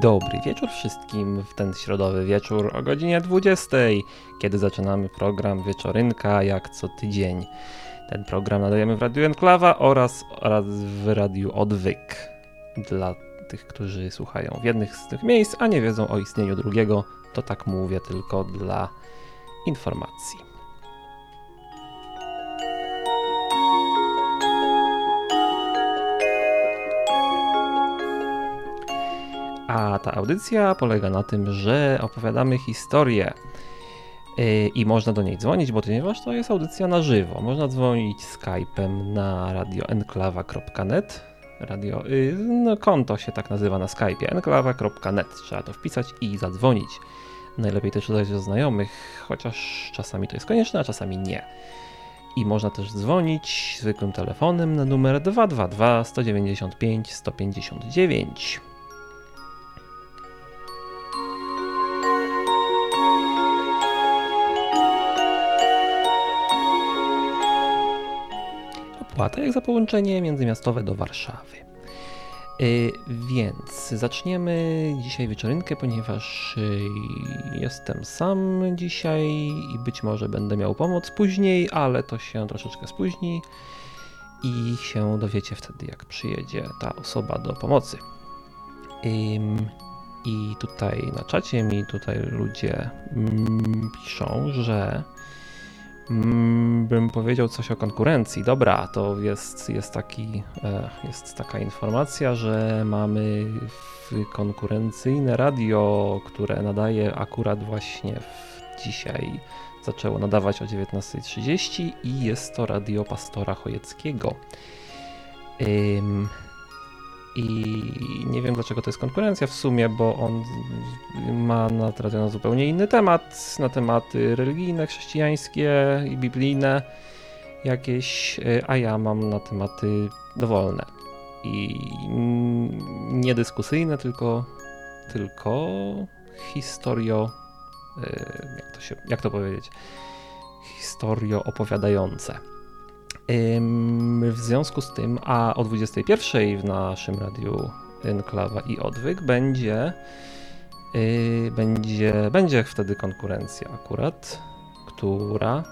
Dobry wieczór wszystkim w ten środowy wieczór o godzinie 20, kiedy zaczynamy program Wieczorynka jak co tydzień. Ten program nadajemy w Radiu Enklawa oraz, oraz w Radiu Odwyk. Dla tych, którzy słuchają w jednych z tych miejsc, a nie wiedzą o istnieniu drugiego, to tak mówię tylko dla informacji. Ta audycja polega na tym, że opowiadamy historię yy, i można do niej dzwonić, bo ponieważ to jest audycja na żywo. Można dzwonić Skype'em na radioenklawa.net. Radio, yy, no konto się tak nazywa na Skype'ie, enklawa.net. Trzeba to wpisać i zadzwonić. Najlepiej też udać do znajomych, chociaż czasami to jest konieczne, a czasami nie. I można też dzwonić zwykłym telefonem na numer 222 195 159. opłatę jak za połączenie międzymiastowe do Warszawy. Yy, więc zaczniemy dzisiaj wieczorynkę, ponieważ yy, jestem sam dzisiaj i być może będę miał pomoc później, ale to się troszeczkę spóźni i się dowiecie wtedy, jak przyjedzie ta osoba do pomocy. I tutaj na czacie mi tutaj ludzie mm, piszą, że bym powiedział coś o konkurencji. Dobra, to jest, jest, taki, e, jest taka informacja, że mamy konkurencyjne radio, które nadaje akurat właśnie dzisiaj zaczęło nadawać o 19.30 i jest to radio pastora Chojeckiego. I nie wiem dlaczego to jest konkurencja w sumie, bo on ma na radio zupełnie inny temat, na tematy religijne, chrześcijańskie i biblijne jakieś, a ja mam na tematy dowolne i niedyskusyjne, tylko, tylko historio, jak to, się, jak to powiedzieć, historio opowiadające. W związku z tym, a o 21 w naszym radiu Enklawa i Odwyk będzie, yy, będzie, będzie wtedy konkurencja akurat, która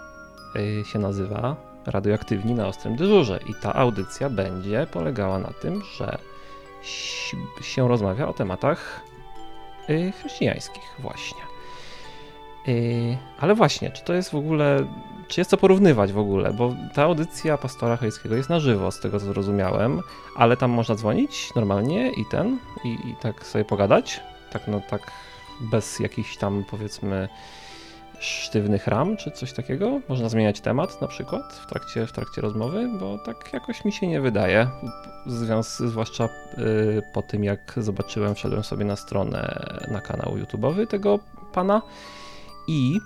yy, się nazywa Radioaktywni na Ostrym Dyżurze i ta audycja będzie polegała na tym, że się rozmawia o tematach yy, chrześcijańskich właśnie. Yy, ale właśnie, czy to jest w ogóle, czy jest co porównywać w ogóle, bo ta audycja Pastora Hejskiego jest na żywo, z tego co zrozumiałem, ale tam można dzwonić normalnie i ten, i, i tak sobie pogadać, tak no tak bez jakichś tam powiedzmy sztywnych ram czy coś takiego. Można zmieniać temat na przykład w trakcie, w trakcie rozmowy, bo tak jakoś mi się nie wydaje. Związ, zwłaszcza y, po tym, jak zobaczyłem, wszedłem sobie na stronę, na kanał YouTube'owy tego pana i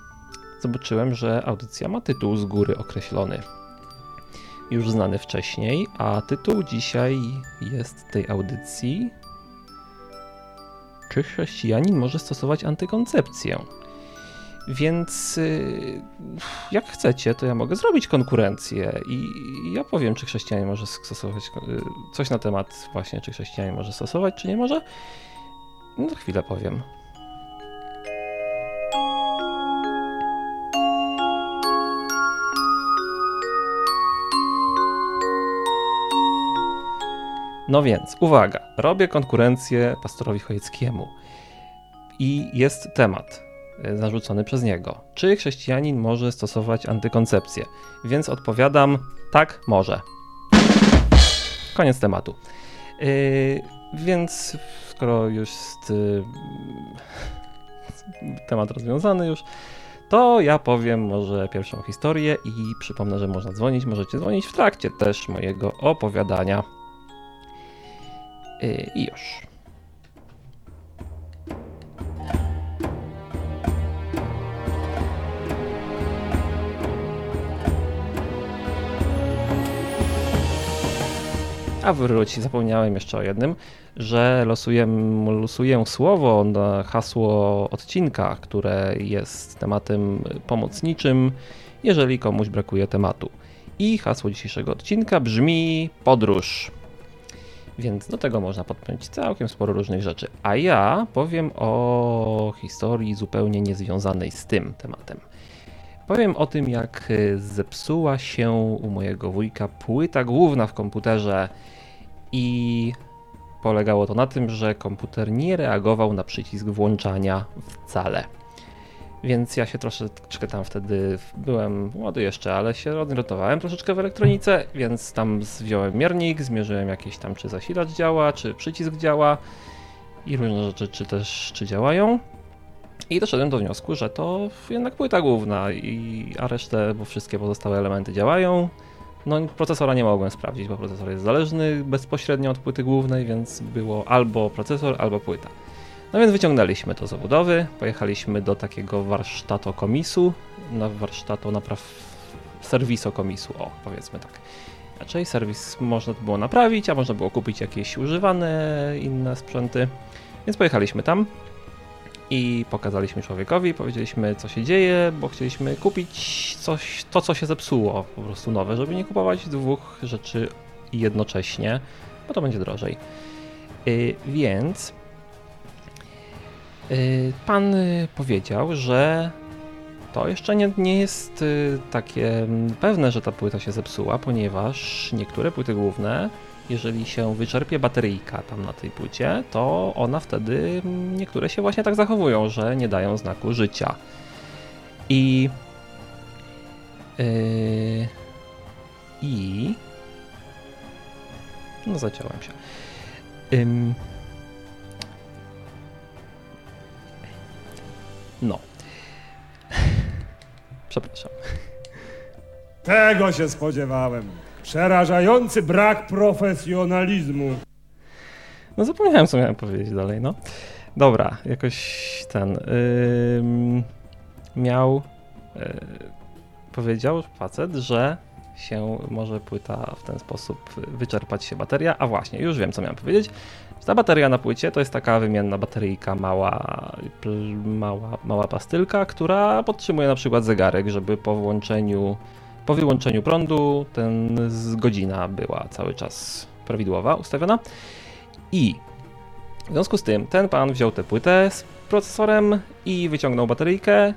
zobaczyłem, że audycja ma tytuł z góry określony. Już znany wcześniej, a tytuł dzisiaj jest tej audycji Czy chrześcijanin może stosować antykoncepcję? Więc y, jak chcecie, to ja mogę zrobić konkurencję i ja powiem, czy chrześcijanin może stosować y, coś na temat właśnie, czy chrześcijanin może stosować, czy nie może. No chwilę powiem. No więc, uwaga, robię konkurencję pastorowi Chojeckiemu i jest temat e, zarzucony przez niego. Czy chrześcijanin może stosować antykoncepcję? Więc odpowiadam, tak, może. Koniec tematu. Yy, więc skoro już jest yy, temat rozwiązany już, to ja powiem może pierwszą historię i przypomnę, że można dzwonić. Możecie dzwonić w trakcie też mojego opowiadania. Y, I już. A wróć, zapomniałem jeszcze o jednym, że losuję, losuję słowo na hasło odcinka, które jest tematem pomocniczym, jeżeli komuś brakuje tematu. I hasło dzisiejszego odcinka brzmi podróż. Więc do tego można podpiąć całkiem sporo różnych rzeczy. A ja powiem o historii zupełnie niezwiązanej z tym tematem. Powiem o tym, jak zepsuła się u mojego wujka płyta główna w komputerze i polegało to na tym, że komputer nie reagował na przycisk włączania wcale. Więc ja się troszeczkę tam wtedy byłem młody jeszcze, ale się odnotowałem troszeczkę w elektronice, więc tam wziąłem miernik, zmierzyłem jakieś tam, czy zasilacz działa, czy przycisk działa i różne rzeczy, czy też czy działają. I doszedłem do wniosku, że to jednak płyta główna, i, a resztę, bo wszystkie pozostałe elementy działają. No, procesora nie mogłem sprawdzić, bo procesor jest zależny bezpośrednio od płyty głównej, więc było albo procesor, albo płyta. No więc wyciągnęliśmy to z obudowy, pojechaliśmy do takiego warsztatu komisu, na warsztatu napraw serwiso komisu, o powiedzmy tak. Raczej serwis można było naprawić, a można było kupić jakieś używane inne sprzęty. Więc pojechaliśmy tam i pokazaliśmy człowiekowi, powiedzieliśmy co się dzieje, bo chcieliśmy kupić coś, to co się zepsuło, po prostu nowe, żeby nie kupować dwóch rzeczy jednocześnie, bo to będzie drożej. Yy, więc pan y, powiedział, że to jeszcze nie, nie jest y, takie mm, pewne, że ta płyta się zepsuła, ponieważ niektóre płyty główne, jeżeli się wyczerpie bateryjka tam na tej płycie, to ona wtedy, mm, niektóre się właśnie tak zachowują, że nie dają znaku życia. I. Yy, I. No, zaciąłem się. Yy, No. Przepraszam. Tego się spodziewałem. Przerażający brak profesjonalizmu. No zapomniałem, co miałem powiedzieć dalej, no. Dobra, jakoś ten... Yy, miał... Yy, powiedział facet, że się może płyta w ten sposób wyczerpać się bateria. A właśnie, już wiem, co miałem powiedzieć. Ta bateria na płycie to jest taka wymienna bateryjka, mała, mała, mała pastylka, która podtrzymuje na przykład zegarek, żeby po włączeniu, po wyłączeniu prądu ten godzina była cały czas prawidłowa, ustawiona. I w związku z tym ten pan wziął tę płytę z procesorem i wyciągnął bateryjkę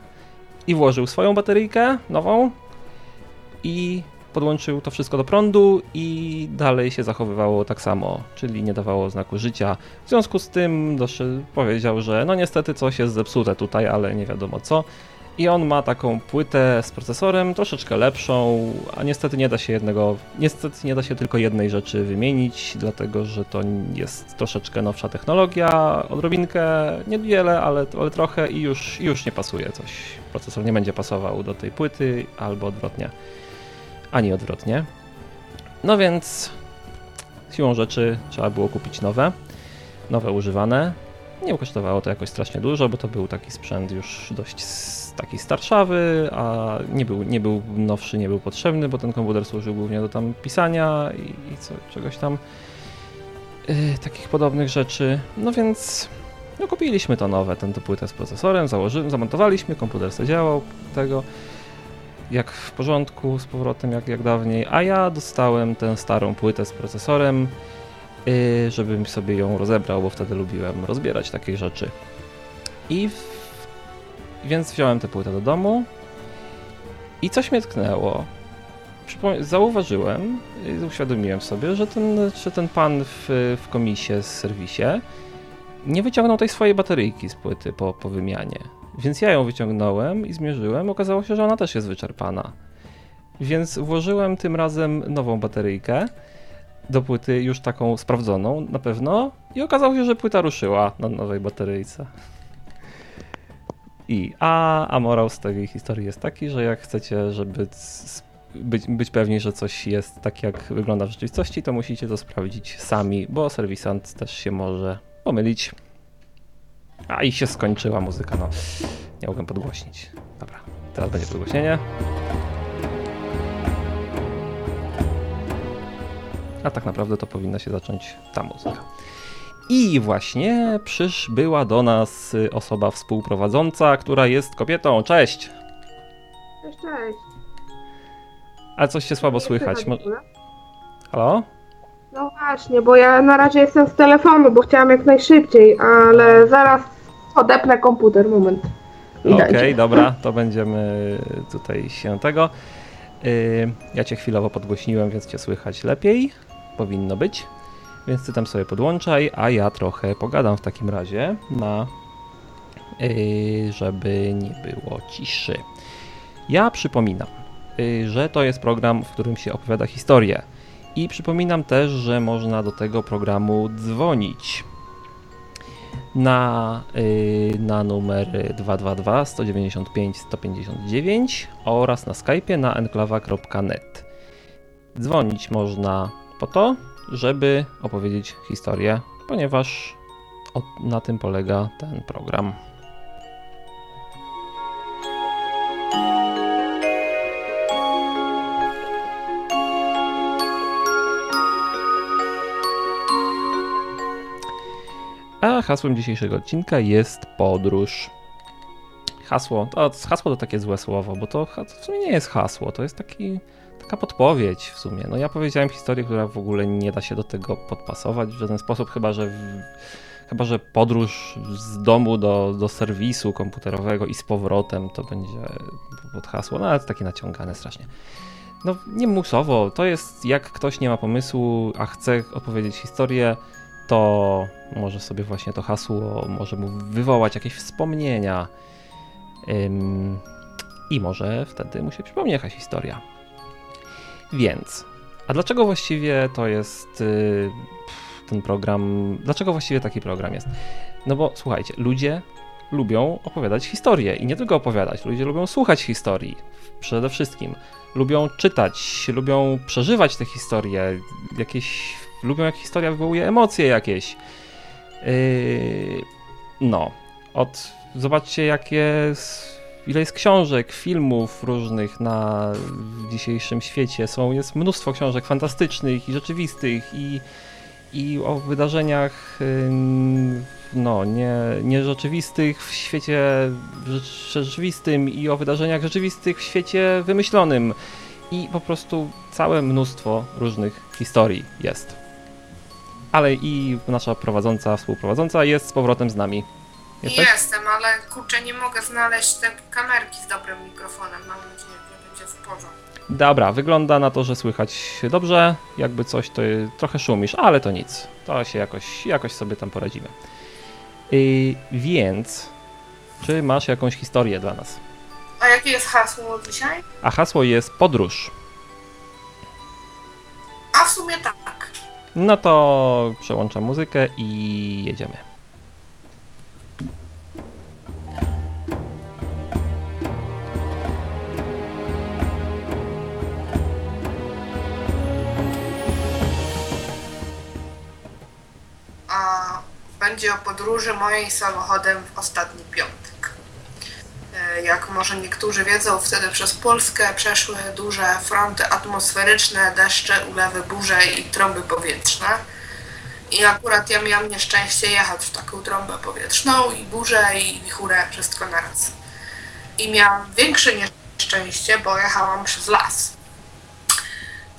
i włożył swoją bateryjkę nową i podłączył to wszystko do prądu i dalej się zachowywało tak samo, czyli nie dawało znaku życia. W związku z tym doszedł, powiedział, że no niestety coś jest zepsute tutaj, ale nie wiadomo co. I on ma taką płytę z procesorem, troszeczkę lepszą, a niestety nie da się jednego, niestety nie da się tylko jednej rzeczy wymienić, dlatego że to jest troszeczkę nowsza technologia, odrobinkę, niewiele, ale, ale trochę i już, już nie pasuje coś. Procesor nie będzie pasował do tej płyty, albo odwrotnie ani odwrotnie. No więc siłą rzeczy trzeba było kupić nowe, nowe używane. Nie kosztowało to jakoś strasznie dużo, bo to był taki sprzęt już dość taki starszawy, a nie był, nie był nowszy, nie był potrzebny, bo ten komputer służył głównie do tam pisania i, i co, czegoś tam yy, takich podobnych rzeczy. No więc no kupiliśmy to nowe, tę płytę z procesorem, założyłem, zamontowaliśmy, komputer sobie działał tego jak w porządku z powrotem, jak, jak dawniej, a ja dostałem tę starą płytę z procesorem, yy, żebym sobie ją rozebrał, bo wtedy lubiłem rozbierać takie rzeczy. I w... więc wziąłem tę płytę do domu i coś mnie tknęło. Zauważyłem, uświadomiłem sobie, że ten, że ten pan w, w komisie z serwisie nie wyciągnął tej swojej bateryjki z płyty po, po wymianie. Więc ja ją wyciągnąłem i zmierzyłem. Okazało się, że ona też jest wyczerpana. Więc włożyłem tym razem nową bateryjkę do płyty, już taką sprawdzoną na pewno. I okazało się, że płyta ruszyła na nowej bateryjce. I a, a morał z tej historii jest taki, że jak chcecie, żeby być, być pewni, że coś jest tak, jak wygląda w rzeczywistości, to musicie to sprawdzić sami, bo serwisant też się może pomylić. A i się skończyła muzyka, no. Nie mogłem podgłośnić. Dobra, teraz będzie podgłośnienie. A tak naprawdę to powinna się zacząć ta muzyka. I właśnie przybyła do nas osoba współprowadząca, która jest kobietą. Cześć! Cześć, cześć. A coś się słychać słychać. Mo- Halo? No właśnie, bo ja na razie jestem z telefonu, bo chciałam jak najszybciej, ale zaraz odepnę komputer, moment. Okej, dajcie. dobra, to będziemy tutaj się tego. Yy, ja cię chwilowo podgłośniłem, więc cię słychać lepiej. Powinno być. Więc ty tam sobie podłączaj, a ja trochę pogadam w takim razie na yy, żeby nie było ciszy. Ja przypominam, yy, że to jest program, w którym się opowiada historię. I przypominam też, że można do tego programu dzwonić na, y, na numer 222 195 159 oraz na Skype'ie na enklawa.net. Dzwonić można po to, żeby opowiedzieć historię, ponieważ o, na tym polega ten program. A hasłem dzisiejszego odcinka jest podróż. Hasło, to, hasło to takie złe słowo, bo to, w sumie nie jest hasło, to jest taki, taka podpowiedź w sumie. No ja powiedziałem historię, która w ogóle nie da się do tego podpasować w żaden sposób, chyba że, w, chyba, że podróż z domu do, do serwisu komputerowego i z powrotem to będzie pod hasło, no ale to takie naciągane strasznie. No nie musowo, to jest jak ktoś nie ma pomysłu, a chce opowiedzieć historię, to może sobie właśnie to hasło może mu wywołać jakieś wspomnienia. Ym, I może wtedy mu się przypomni jakaś historia. Więc, a dlaczego właściwie to jest y, ten program? Dlaczego właściwie taki program jest? No bo słuchajcie, ludzie lubią opowiadać historie i nie tylko opowiadać, ludzie lubią słuchać historii przede wszystkim. Lubią czytać, lubią przeżywać te historie, jakieś lubią jak historia wywołuje emocje jakieś. Yy, no, od zobaczcie jakie ile jest książek, filmów różnych na w dzisiejszym świecie. Są, jest mnóstwo książek fantastycznych i rzeczywistych i, i o wydarzeniach no, nie, nierzeczywistych w świecie rzeczywistym i o wydarzeniach rzeczywistych w świecie wymyślonym. I po prostu całe mnóstwo różnych historii jest ale i nasza prowadząca, współprowadząca jest z powrotem z nami. Jesteś? Jestem, ale kurczę, nie mogę znaleźć tej kamerki z dobrym mikrofonem. Mam nadzieję, że będzie w porządku. Dobra, wygląda na to, że słychać dobrze. Jakby coś, to trochę szumisz, ale to nic. To się jakoś, jakoś sobie tam poradzimy. Yy, więc, czy masz jakąś historię dla nas? A jakie jest hasło dzisiaj? A hasło jest podróż. A w sumie tak. No to przełączam muzykę i jedziemy. A będzie o podróży mojej samochodem w ostatni piątek. Jak może niektórzy wiedzą, wtedy przez Polskę przeszły duże fronty atmosferyczne, deszcze, ulewy, burze i trąby powietrzne. I akurat ja miałam nieszczęście jechać w taką trąbę powietrzną i burzę i wichurę wszystko naraz. I miałam większe nieszczęście, bo jechałam przez las.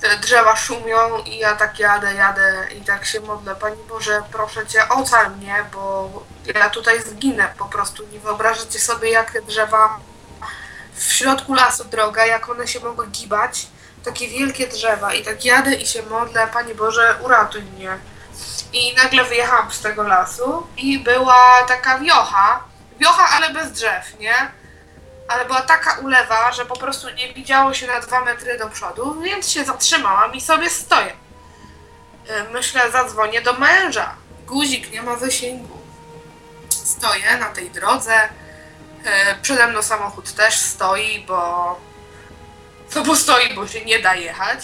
Te drzewa szumią i ja tak jadę, jadę i tak się modlę, Pani Boże, proszę Cię, ocal mnie, bo ja tutaj zginę po prostu. Nie wyobrażacie sobie, jak te drzewa w środku lasu droga, jak one się mogły gibać. Takie wielkie drzewa i tak jadę i się modlę, Pani Boże, uratuj mnie. I nagle wyjechałam z tego lasu i była taka wiocha, wiocha, ale bez drzew, nie? Ale była taka ulewa, że po prostu nie widziało się na dwa metry do przodu, więc się zatrzymałam i sobie stoję. Y, Myślę, zadzwonię do męża. Guzik nie ma zasięgu. Stoję na tej drodze. y, Przede mną samochód też stoi, bo. No bo stoi, bo się nie da jechać.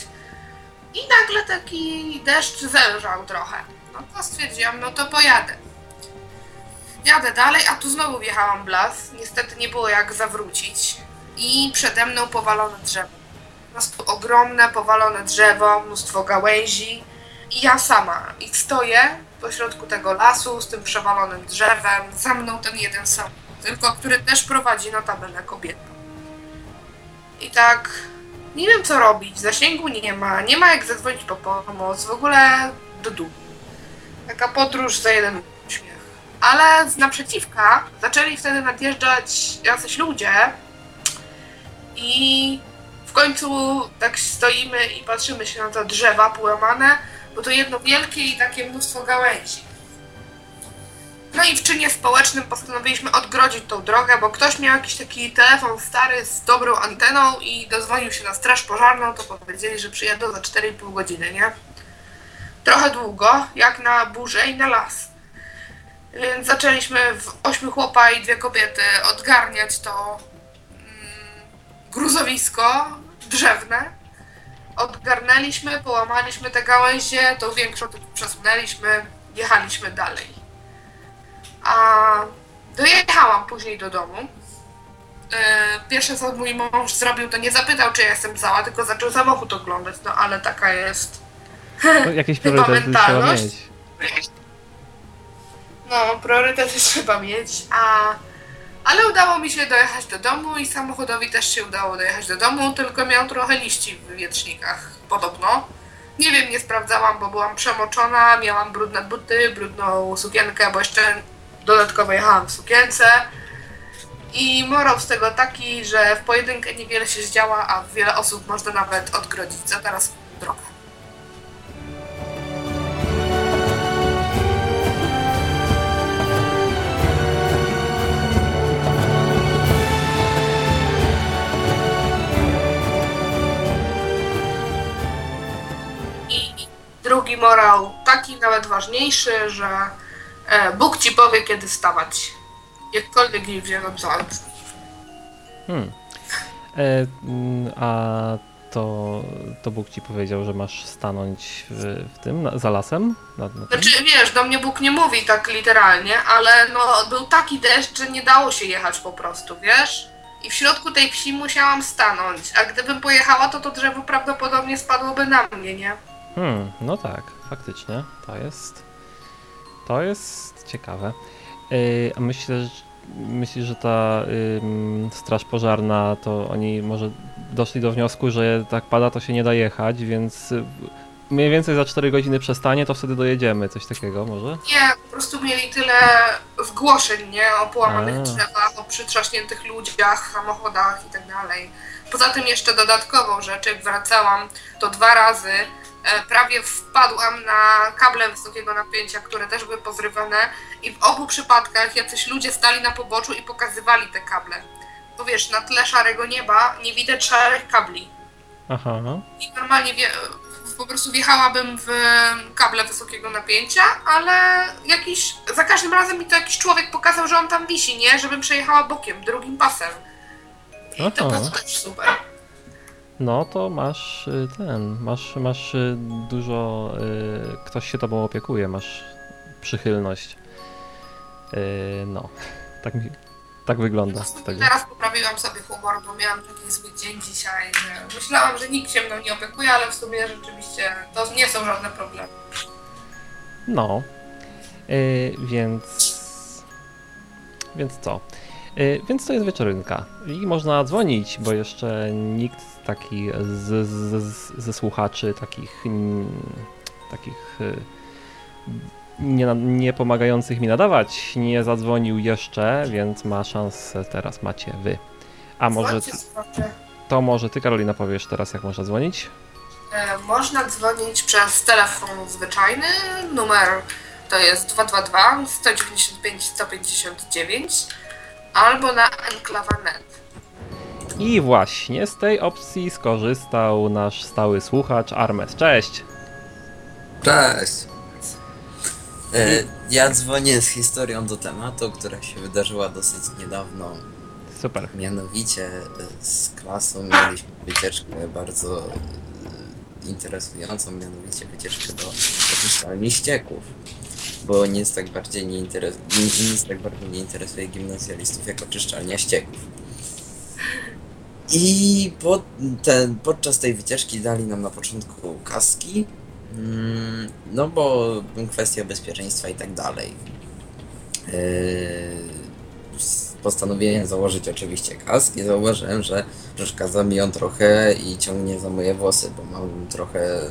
I nagle taki deszcz zelżał trochę. No to stwierdziłam, no to pojadę. Jadę dalej, a tu znowu wjechałam w las. Niestety nie było jak zawrócić. I przede mną powalone drzewo. Po prostu ogromne, powalone drzewo, mnóstwo gałęzi. I ja sama. I stoję pośrodku tego lasu z tym przewalonym drzewem. Za mną ten jeden sam. Tylko który też prowadzi notabene kobietę. I tak Nie wiem co robić, zasięgu nie ma, nie ma jak zadzwonić po pomoc, w ogóle do dupy. Taka podróż za jeden. Ale z naprzeciwka zaczęli wtedy nadjeżdżać jacyś ludzie i w końcu tak stoimy i patrzymy się na te drzewa połamane, bo to jedno wielkie i takie mnóstwo gałęzi. No i w czynie społecznym postanowiliśmy odgrodzić tą drogę, bo ktoś miał jakiś taki telefon stary z dobrą anteną i dozwonił się na straż pożarną, to powiedzieli, że przyjadą za 4,5 godziny, nie? Trochę długo, jak na burzę i na las. Więc zaczęliśmy w ośmiu chłopa i dwie kobiety odgarniać to mm, gruzowisko drzewne. Odgarnęliśmy, połamaliśmy te gałęzie, tą większą tu przesunęliśmy, jechaliśmy dalej. A dojechałam później do domu. Yy, Pierwsze co mój mąż zrobił, to nie zapytał, czy ja jestem cała, tylko zaczął samochód oglądać. No ale taka jest. No, jakieś priorytety trzeba mentalność. mieć. No, priorytety trzeba mieć, a... Ale udało mi się dojechać do domu i samochodowi też się udało dojechać do domu, tylko miał trochę liści w wietrznikach, podobno. Nie wiem, nie sprawdzałam, bo byłam przemoczona, miałam brudne buty, brudną sukienkę, bo jeszcze dodatkowo jechałam w sukience. I morał z tego taki, że w pojedynkę niewiele się zdziała, a wiele osób można nawet odgrodzić za teraz drogę. Drugi morał, taki nawet ważniejszy, że e, Bóg ci powie, kiedy wstawać. Jakkolwiek nie wziąłem za Hmm. E, mm, a to, to Bóg ci powiedział, że masz stanąć w, w tym, na, za lasem? Na, na? Znaczy, wiesz, do mnie Bóg nie mówi tak literalnie, ale no, był taki deszcz, że nie dało się jechać po prostu, wiesz? I w środku tej wsi musiałam stanąć, a gdybym pojechała, to to drzewo prawdopodobnie spadłoby na mnie, nie? Hmm, no tak, faktycznie. To jest. To jest ciekawe. Yy, a myślę, że, myślisz, że ta ym, straż pożarna to oni może doszli do wniosku, że tak pada, to się nie da jechać, więc y, mniej więcej za 4 godziny przestanie, to wtedy dojedziemy, coś takiego może? Nie, po prostu mieli tyle zgłoszeń, nie? O połamanych A. drzewach, o przytrzaśniętych ludziach, samochodach i tak dalej. Poza tym jeszcze dodatkową rzecz, jak wracałam, to dwa razy prawie wpadłam na kable wysokiego napięcia, które też były pozrywane i w obu przypadkach jacyś ludzie stali na poboczu i pokazywali te kable. Bo wiesz, na tle szarego nieba nie widać szarych kabli. Aha. I normalnie wie, po prostu wjechałabym w kable wysokiego napięcia, ale jakiś, za każdym razem mi to jakiś człowiek pokazał, że on tam wisi, nie? Żebym przejechała bokiem, drugim pasem. I to Aha. było też super. No to masz y, ten, masz, masz y, dużo, y, ktoś się tobą opiekuje, masz przychylność. No, tak mi, tak wygląda tego. Teraz poprawiłam sobie humor, bo miałam taki zły dzień dzisiaj, że myślałam, że nikt się mną nie opiekuje, ale w sumie rzeczywiście to nie są żadne problemy. No, więc, więc co? Y, Więc to jest wieczorynka i można dzwonić, bo jeszcze nikt taki z, z, z, ze słuchaczy takich, takich y, nie, nie pomagających mi nadawać nie zadzwonił jeszcze, więc ma szansę teraz macie wy. A może to może ty Karolina powiesz teraz jak można dzwonić? E, Można dzwonić przez telefon zwyczajny. Numer to jest 222 195 159 albo na enklawa.net. I właśnie z tej opcji skorzystał nasz stały słuchacz Armes. Cześć! Cześć! E, ja dzwonię z historią do tematu, która się wydarzyła dosyć niedawno. Super. Mianowicie e, z klasą mieliśmy wycieczkę bardzo e, interesującą, mianowicie wycieczkę do oczyszczalni ścieków. Bo nic tak bardziej nie, interes- ni- nic tak bardzo nie interesuje gimnazjalistów jak oczyszczalnia ścieków. I po, ten, podczas tej wycieczki dali nam na początku kaski, Mm, No bo kwestia bezpieczeństwa i tak dalej. Yy, postanowiłem założyć oczywiście kask i zauważyłem, że przeszkadza mi on trochę i ciągnie za moje włosy, bo mam trochę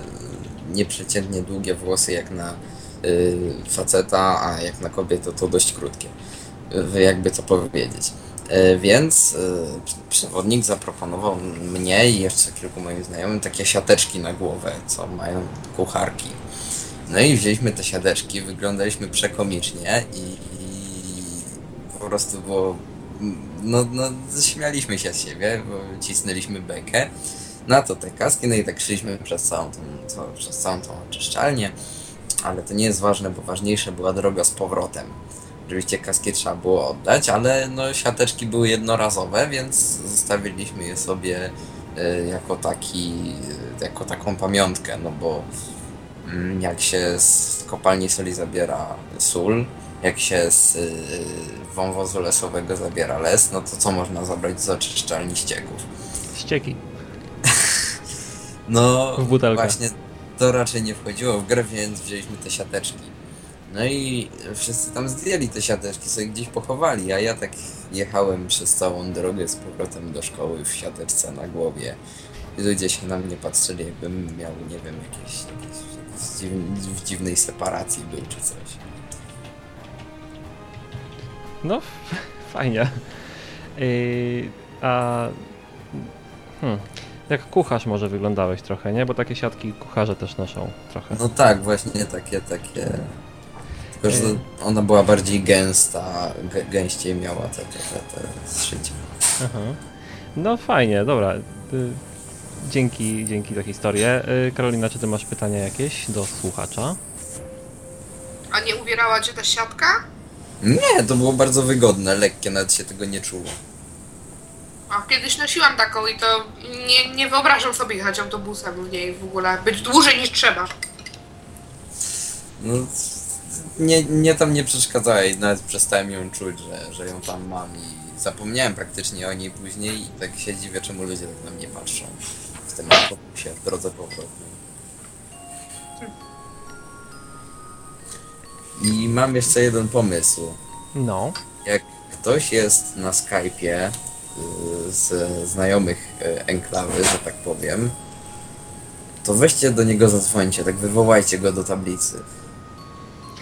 nieprzeciętnie długie włosy jak na faceta, a jak na kobietę to dość krótkie. Y, jakby to powiedzieć. Y, Więc y, przewodnik zaproponował mnie i jeszcze kilku moim znajomym takie siateczki na głowę, co mają kucharki. No i wzięliśmy te siadeczki, wyglądaliśmy przekomicznie i, i po prostu było. No, no, śmialiśmy się z siebie, bo cisnęliśmy bekę. Na to te kaski, no i tak szliśmy przez całą tą, co, przez całą tą oczyszczalnię. Ale to nie jest ważne, bo ważniejsza była droga z powrotem. Oczywiście kaski trzeba było oddać, ale no siateczki były jednorazowe, więc zostawiliśmy je sobie e, jako taki, e, jako taką pamiątkę, no bo Mm, jak się z kopalni soli zabiera sól, jak się z y, wąwozu lesowego zabiera les, no to co można zabrać z oczyszczalni ścieków? Ścieki. No W butelkę. właśnie to raczej nie wchodziło w grę, więc wzięliśmy te siateczki. No i wszyscy tam zdjęli te siateczki, sobie gdzieś pochowali, a ja tak jechałem przez całą drogę z powrotem do szkoły w siateczce na głowie. I ludzie się na mnie patrzyli, jakbym miał, nie wiem, jakieś, jakieś, w dziwnej separacji był czy coś. No, fajnie. Yy, a. Hmm. Jak kucharz może wyglądałeś trochę, nie? Bo takie siatki kucharze też noszą trochę. No tak, właśnie takie, takie... Tylko, że ona była bardziej gęsta, gę- gęściej miała te, te, te, te zszycia. Aha. No fajnie, dobra. Y, Dzięki, dzięki za historię. Y, Karolina, czy ty masz pytania jakieś do słuchacza? A nie uwierała cię ta siatka? Nie, to było bardzo wygodne, lekkie, nawet się tego nie czuło. A kiedyś nosiłam taką i to nie, nie wyobrażam sobie jechać autobusem w niej w ogóle. Być dłużej niż trzeba. No, nie, nie tam nie przeszkadzała i nawet przestałem ją czuć, że, że ją tam mam i zapomniałem praktycznie o niej później i tak się dziwię, czemu ludzie tak na mnie patrzą w tym autobusie w drodze powrotnej. I mam jeszcze jeden pomysł. No. Jak ktoś jest na Skype'ie z znajomych y, enklawy, że tak powiem, to weźcie do niego zadzwońcie, tak wywołajcie go do tablicy.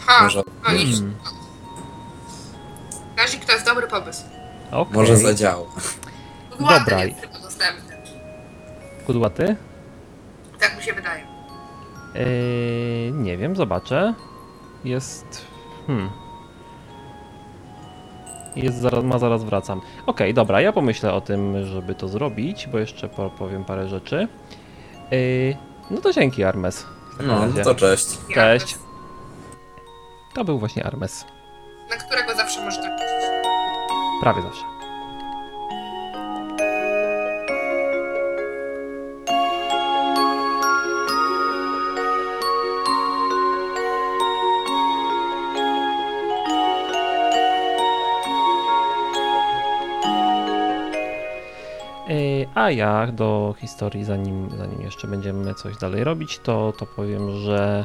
Ha, Może, no i Hmm. Kazik to jest dobry pomysł. Okej. może zadziała. Dobra. Ładny jest tylko dostępny. Kudłaty? Tak mi się wydaje. Yy, nie wiem, zobaczę. Jest. Hmm. Jest zaraz, ma zaraz wracam. Okej, dobra, ja pomyślę o tym, żeby to zrobić, bo jeszcze po- powiem parę rzeczy. Yy, no to dzięki, Armes. Takim No, razie. to cześć. Cześć. To był właśnie Armes. Na którego zawsze można liczyć. Prawie zawsze. A ja do historii, zanim, zanim jeszcze będziemy coś dalej robić, to, to powiem, że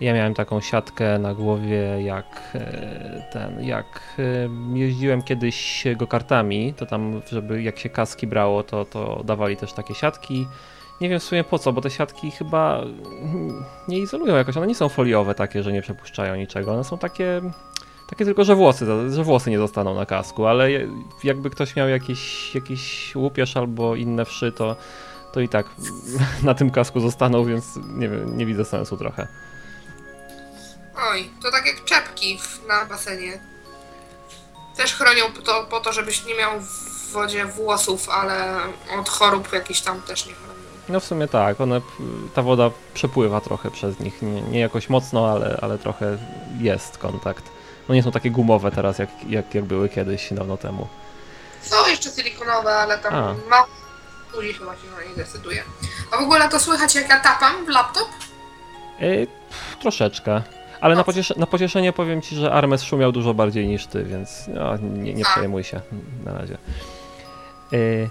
ja miałem taką siatkę na głowie, jak e, ten, jak e, jeździłem kiedyś go-kartami, to tam, żeby jak się kaski brało, to, to dawali też takie siatki. Nie wiem w sumie po co, bo te siatki chyba nie izolują jakoś, one nie są foliowe takie, że nie przepuszczają niczego, one są takie, takie tylko, że włosy, że włosy nie zostaną na kasku, ale jakby ktoś miał jakiś, jakiś łupież albo inne wszy, to, to i tak na tym kasku zostaną, więc nie wiem, nie widzę sensu trochę. Oj, to tak jak czepki w, na basenie. Też chronią po to, po to, żebyś nie miał w wodzie włosów, ale od chorób jakichś tam też nie chronią. No w sumie tak, one, ta woda przepływa trochę przez nich, nie, nie jakoś mocno, ale, ale trochę jest kontakt. No nie są takie gumowe teraz, jak, jak, jak były kiedyś, dawno temu. Są jeszcze silikonowe, ale tam A. mało ludzi chyba się na nie decyduje. A w ogóle to słychać jak ja tapam w laptop? Yy, pff, troszeczkę. Ale na, pociesz na pocieszenie powiem ci, że Armes szumiał dużo bardziej niż ty, więc no, nie, nie A. przejmuj się na razie. Yy,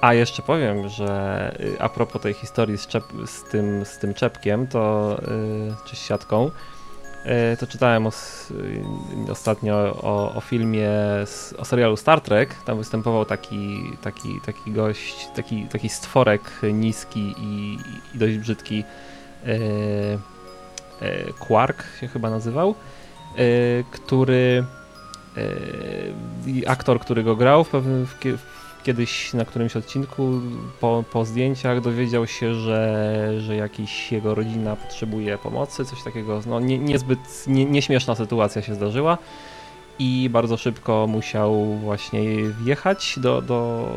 a jeszcze powiem, że yy, a propos tej historii z, z, tym, z tym czepkiem, to yy, czy z siatką, e, to czytałem y, ostatnio o, o filmie, o serialu Star Trek. Tam występował taki, taki, taki gość, taki, taki stworek niski i, i dość brzydki. E, e, Quark się chyba nazywał, e, który e, aktor, który go grał w pewnym, w, kiedyś na którymś odcinku po, po zdjęciach dowiedział się, że, że jakiś jego rodzina potrzebuje pomocy, coś takiego, no nie, niezbyt nie, nieśmieszna sytuacja się zdarzyła i bardzo szybko musiał właśnie wjechać do, do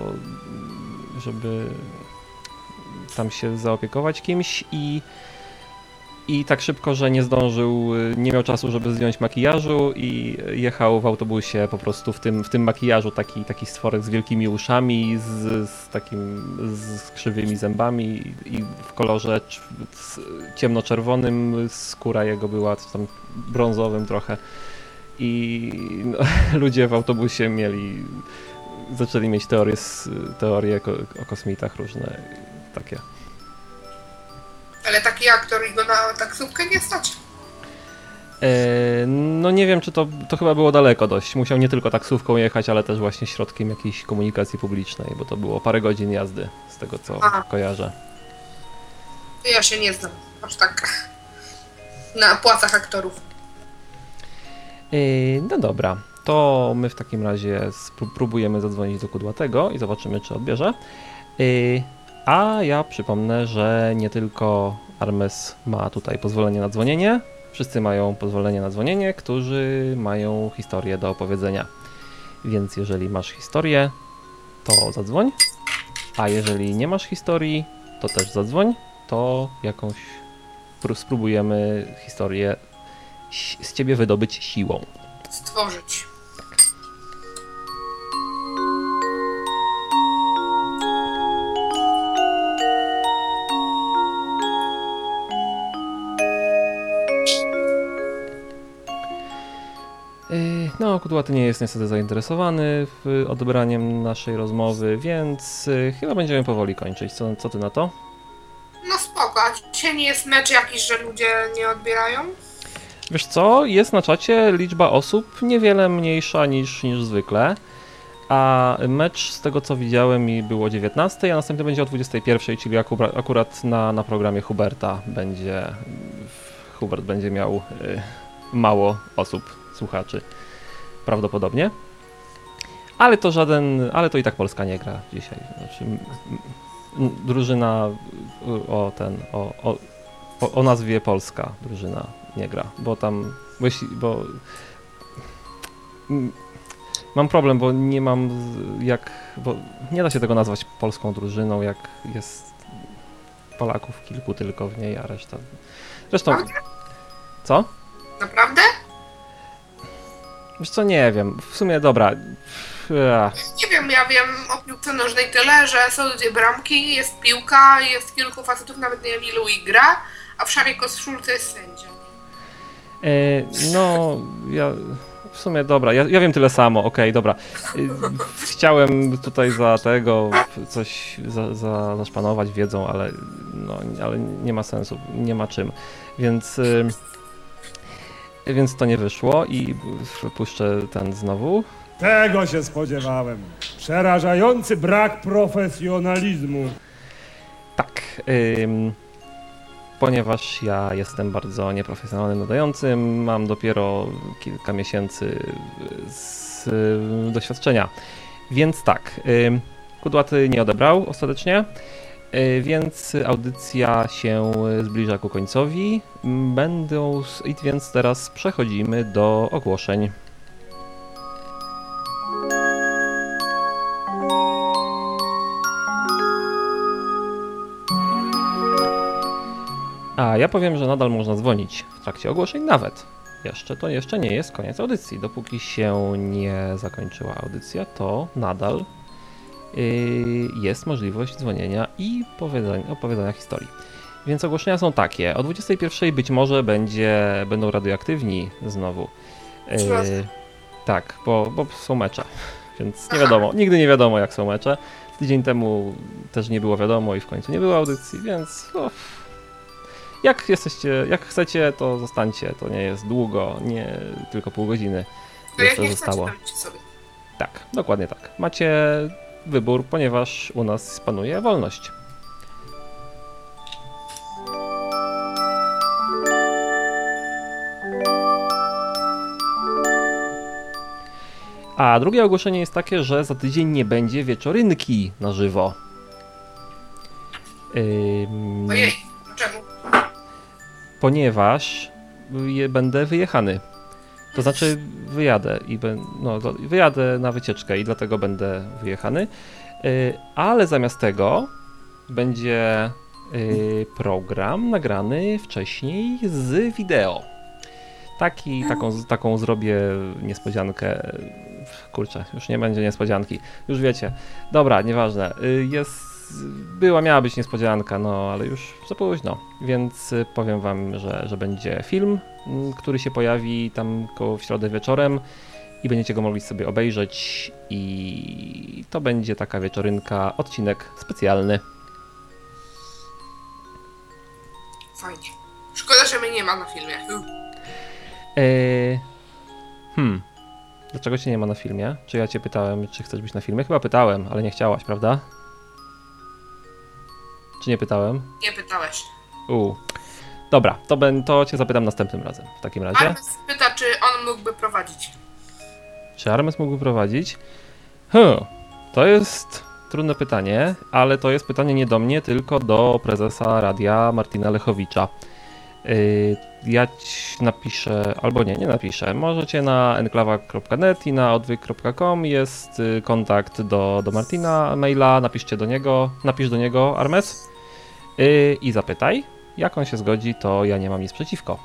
żeby tam się zaopiekować kimś i i tak szybko, że nie zdążył, y, nie miał czasu, żeby zdjąć makijażu i jechał w autobusie po prostu w tym, w tym makijażu taki, taki stworek z wielkimi uszami, z, z takim z krzywymi zębami i w kolorze ciemnoczerwonym, skóra jego była tam brązowym trochę i no, ludzie w autobusie mieli, zaczęli mieć teorie, teorie o kosmitach różne takie. Ale taki aktor i go na taksówkę nie stać. E, No nie wiem, czy to, to chyba było daleko dość. Musiał nie tylko taksówką jechać, ale też właśnie środkiem jakiejś komunikacji publicznej, bo to było parę godzin jazdy, z tego co Aha. kojarzę. Ja się nie znam aż tak na płacach aktorów. E, No dobra, to my w takim razie spró- próbujemy zadzwonić do Kudłatego i zobaczymy, czy odbierze. E, A ja przypomnę, że nie tylko Armes ma tutaj pozwolenie na dzwonienie, wszyscy mają pozwolenie na dzwonienie, którzy mają historię do opowiedzenia. Więc jeżeli masz historię, to zadzwoń. A jeżeli nie masz historii, to też zadzwoń. To jakąś pró- spróbujemy historię z ciebie wydobyć siłą. Stworzyć. No, Kudłaty nie jest niestety zainteresowany odebraniem naszej rozmowy, więc yy, chyba będziemy powoli kończyć. Co, co ty na to? No spoko, a dzisiaj nie jest mecz jakiś, że ludzie nie odbierają? Wiesz co, jest na czacie liczba osób niewiele mniejsza niż, niż zwykle, a mecz z tego co widziałem i było o 19, a następny będzie o 21, czyli akurat, akurat na, na programie Huberta będzie, Hubert będzie miał y, mało osób, słuchaczy, prawdopodobnie. Ale to żaden, ale to i tak Polska nie gra dzisiaj. Znaczy, drużyna y, o ten, o, o, o, nazwie Polska drużyna nie gra, bo tam, bo jeśli, bo mam problem, bo nie mam jak, bo nie da się tego nazwać polską drużyną, jak jest Polaków kilku tylko w niej, a reszta, zresztą, co? Naprawdę? Wiesz co, nie wiem, w sumie dobra, Nie wiem, ja wiem o piłce nożnej tyle, że są dwie bramki, jest piłka, jest kilku facetów, nawet nie wiem ilu ich gra, a w szarej koszulce jest sędzia. No, ja w sumie dobra, ja, ja wiem tyle samo, okej, dobra. E, Chciałem tutaj za tego coś za, za, zaszpanować wiedzą, ale, no, ale nie ma sensu, nie ma czym. Więc, więc to nie wyszło i puszczę ten znowu. Tego się spodziewałem. Przerażający brak profesjonalizmu. Tak, ym, ponieważ ja jestem bardzo nieprofesjonalnym nadającym, mam dopiero kilka miesięcy z doświadczenia. Więc tak, ym, Kudłaty nie odebrał ostatecznie, więc audycja się zbliża ku końcowi. Będą, więc teraz przechodzimy do ogłoszeń. A ja powiem, że nadal można dzwonić w trakcie ogłoszeń nawet. Jeszcze to jeszcze nie jest koniec audycji. Dopóki się nie zakończyła audycja, to nadal jest możliwość dzwonienia i opowiadania, historii. Więc ogłoszenia są takie. O 21 być może będzie, będą radioaktywni znowu. Yy, tak, bo, bo są mecze. Więc nie wiadomo, nigdy nie wiadomo jak są mecze. Tydzień temu też nie było wiadomo i w końcu nie było audycji, więc no, Jak jesteście, jak chcecie, to zostańcie. To nie jest długo, nie tylko pół godziny. To jak Jeszcze chcecie, zostało. to sobie. Tak, dokładnie tak. Macie wybór, ponieważ u nas panuje wolność. A drugie ogłoszenie jest takie, że za tydzień nie będzie wieczorynki na żywo. Ojej, dlaczego? ponieważ je, będę wyjechany. To znaczy wyjadę i no, wyjadę na wycieczkę i dlatego będę wyjechany. Y, ale zamiast tego będzie y, program nagrany wcześniej z wideo. Taki, taką, taką zrobię niespodziankę. Kurczę, już nie będzie niespodzianki. Już wiecie. Dobra, nieważne. Y, Jest. Była, miała być niespodzianka, no ale już za późno. Więc y, powiem wam, że, że będzie film, mm, który się pojawi tam koło w środę wieczorem i będziecie go mogli sobie obejrzeć. I to będzie taka wieczorynka, odcinek specjalny. Fajnie. Szkoda, że mnie nie ma na filmie. Eee, hmm. Dlaczego cię nie ma na filmie? Czy ja cię pytałem, czy chcesz być na filmie? Chyba pytałem, ale nie chciałaś, prawda? Czy nie pytałem? Nie pytałeś. U. Dobra, to, ben, to cię zapytam następnym razem. W takim razie. Armes pyta, czy on mógłby prowadzić. Czy Armes mógłby prowadzić? Hmm, to jest trudne pytanie, ale to jest pytanie nie do mnie, tylko do prezesa radia Martina Lechowicza. Yy, ja ci napiszę, albo nie, nie napiszę. Możecie na enklawa.net i na odwyk.com jest y, kontakt do, do Martina maila, napiszcie do niego, napisz do niego Armes yy, i zapytaj. Jak on się zgodzi, to ja nie mam nic przeciwko.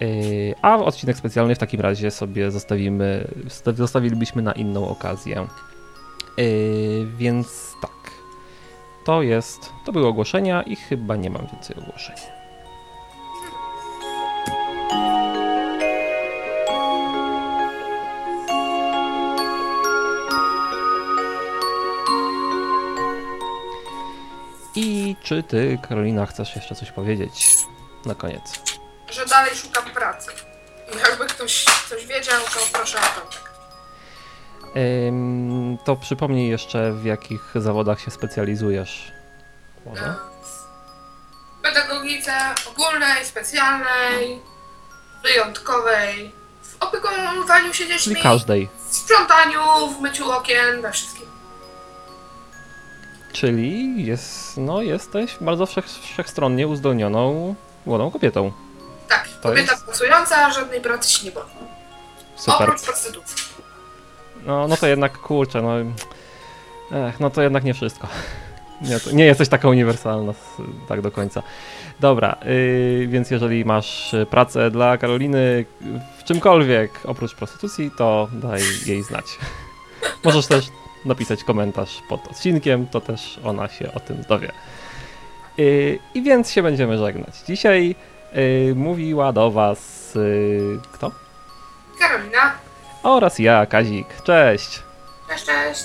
Yy, A odcinek specjalny w takim razie sobie zostawimy, zosta- zostawilibyśmy na inną okazję. Yy, Więc tak. To jest, to były ogłoszenia i chyba nie mam więcej ogłoszeń. Czy ty, Karolina, chcesz jeszcze coś powiedzieć na koniec? Że dalej szukam pracy. Jakby ktoś coś wiedział, to proszę o kontakt. Ym, to przypomnij jeszcze, w jakich zawodach się specjalizujesz. Może? E, W pedagogice ogólnej, specjalnej, wyjątkowej, w opiekowaniu się dziećmi, Czyli każdej. w sprzątaniu, w myciu okien, we wszystkim. Czyli jest, no, jesteś bardzo wszech, wszechstronnie uzdolnioną młodą kobietą. Tak, To kobieta jest- pracująca, żadnej pracy się nie boi. Super. Oprócz prostytucji. No, no to jednak, kurczę, no... Ech, no to jednak nie wszystko. Nie, nie jesteś taka uniwersalna tak do końca. Dobra, yy, więc jeżeli masz pracę dla Karoliny w czymkolwiek oprócz prostytucji, to daj jej znać. Możesz też napisać komentarz pod odcinkiem, to też ona się o tym dowie. Yy, I więc się będziemy żegnać. Dzisiaj yy, mówiła do Was yy, kto? Karolina, Oraz ja, Kazik. Cześć! cześć, cześć.